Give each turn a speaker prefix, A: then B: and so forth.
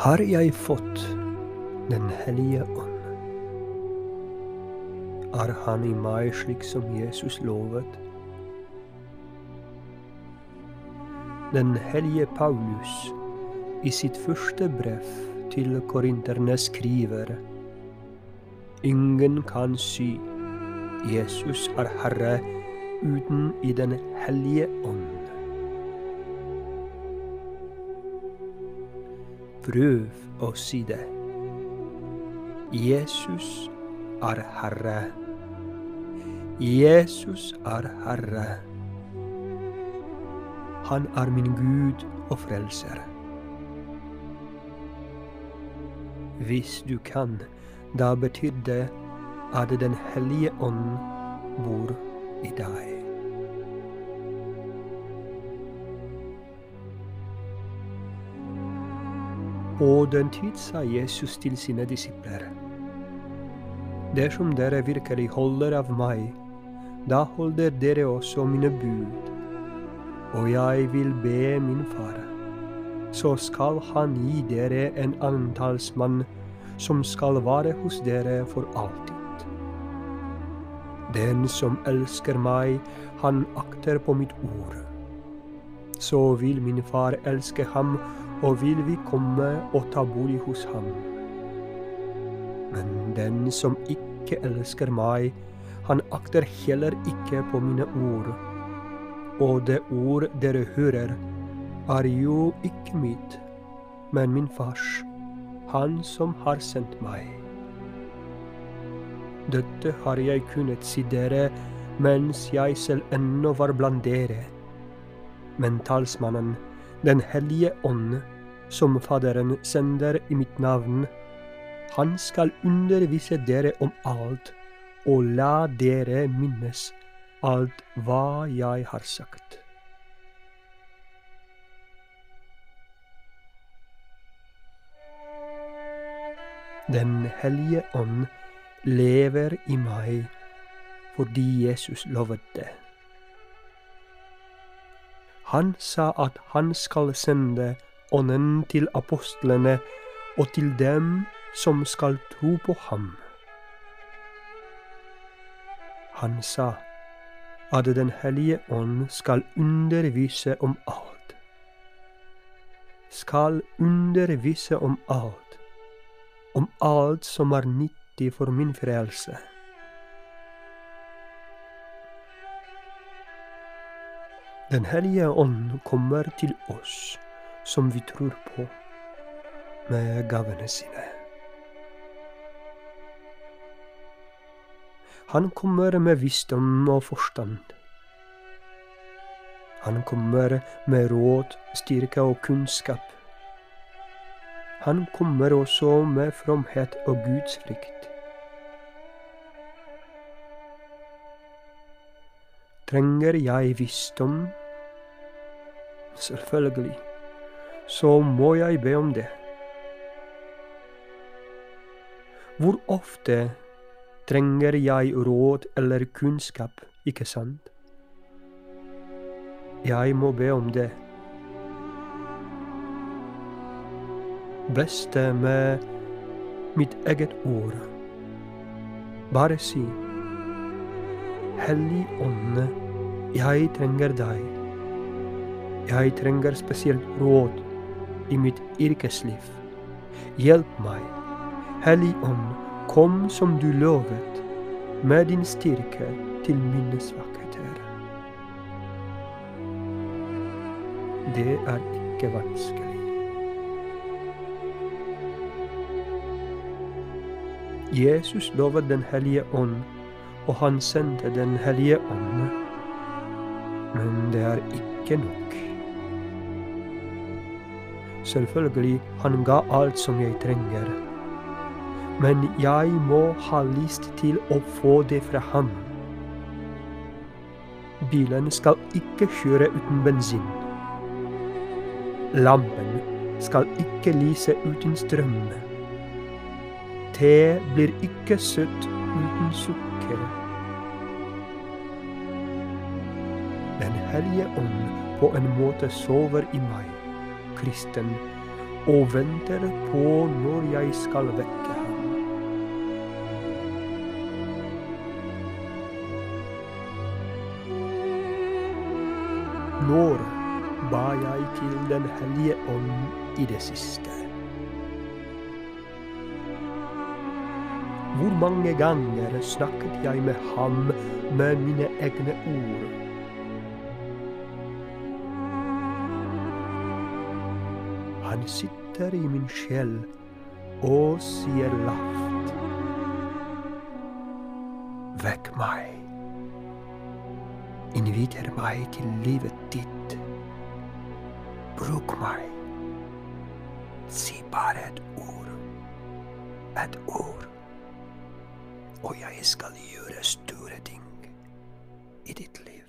A: har jeg fått Den hellige ånd. Er han i meg slik som Jesus lovet? Den hellige Paulus i sitt første brev til korinterne skriver Ingen kan si Jesus er Herre uten i Den hellige ånd. Prøv å si det. Jesus er Herre. Jesus er Herre. Han er min Gud og frelser. Hvis du kan, da betyr det at Den hellige ånd bor i deg. På den tid sa Jesus til sine disipler. Dersom dere virkelig holder av meg, da holder dere også mine bud. Og jeg vil be min far, så skal han gi dere en annen talsmann som skal være hos dere for alltid. Den som elsker meg, han akter på mitt ord. Så vil min far elske ham og vil vi komme og ta bolig hos ham. Men den som ikke elsker meg, han akter heller ikke på mine ord. Og det ord dere hører, er jo ikke mitt, men min fars, han som har sendt meg. Dette har jeg kunnet si dere mens jeg selv ennå var blant dere. Men talsmannen, Den hellige ånd, som Faderen sender i mitt navn, han skal undervise dere om alt og la dere minnes alt hva jeg har sagt. Den hellige ånd lever i meg fordi Jesus lovet det. Han sa at han skal sende Ånden til apostlene og til dem som skal tro på ham. Han sa at Den hellige ånd skal undervise om alt. Skal undervise om alt, om alt som er nyttig for min frelse. Den hellige ånd kommer til oss som vi tror på, med gavene sine. Han kommer med visdom og forstand. Han kommer med råd, styrke og kunnskap. Han kommer også med fromhet og gudsfrykt. Trenger jeg visdom? Selvfølgelig så må jeg be om det. Hvor ofte trenger jeg råd eller kunnskap, ikke sant? Jeg må be om det. Beste med mitt eget ord. Bare si Hellig Ånde, jeg trenger deg. Jeg trenger spesielt råd i mitt yrkesliv. Hjelp meg. Hellig Ånd, kom som du lovet, med din styrke til mine svakheter. Det er ikke vanskelig. Jesus lovet Den hellige ånd, og han sendte Den hellige ånd. Men det er ikke nok. Selvfølgelig, han ga alt som jeg trenger. Men jeg må ha lyst til å få det fra ham. Bilen skal ikke kjøre uten bensin. Lampen skal ikke lyse uten strøm. Te blir ikke søtt uten sukker. Den hellige ånd på en måte sover i meg kristen, og venter på når jeg skal vekke ham. Når ba jeg til Den hellige ånd i det siste? Hvor mange ganger snakket jeg med ham med mine egne ord? Han sitter i min sjel og sier lavt. Vekk meg. Inviter meg til livet ditt. Bruk meg. Si bare et ord. Et ord. Og jeg skal gjøre store ting i ditt liv.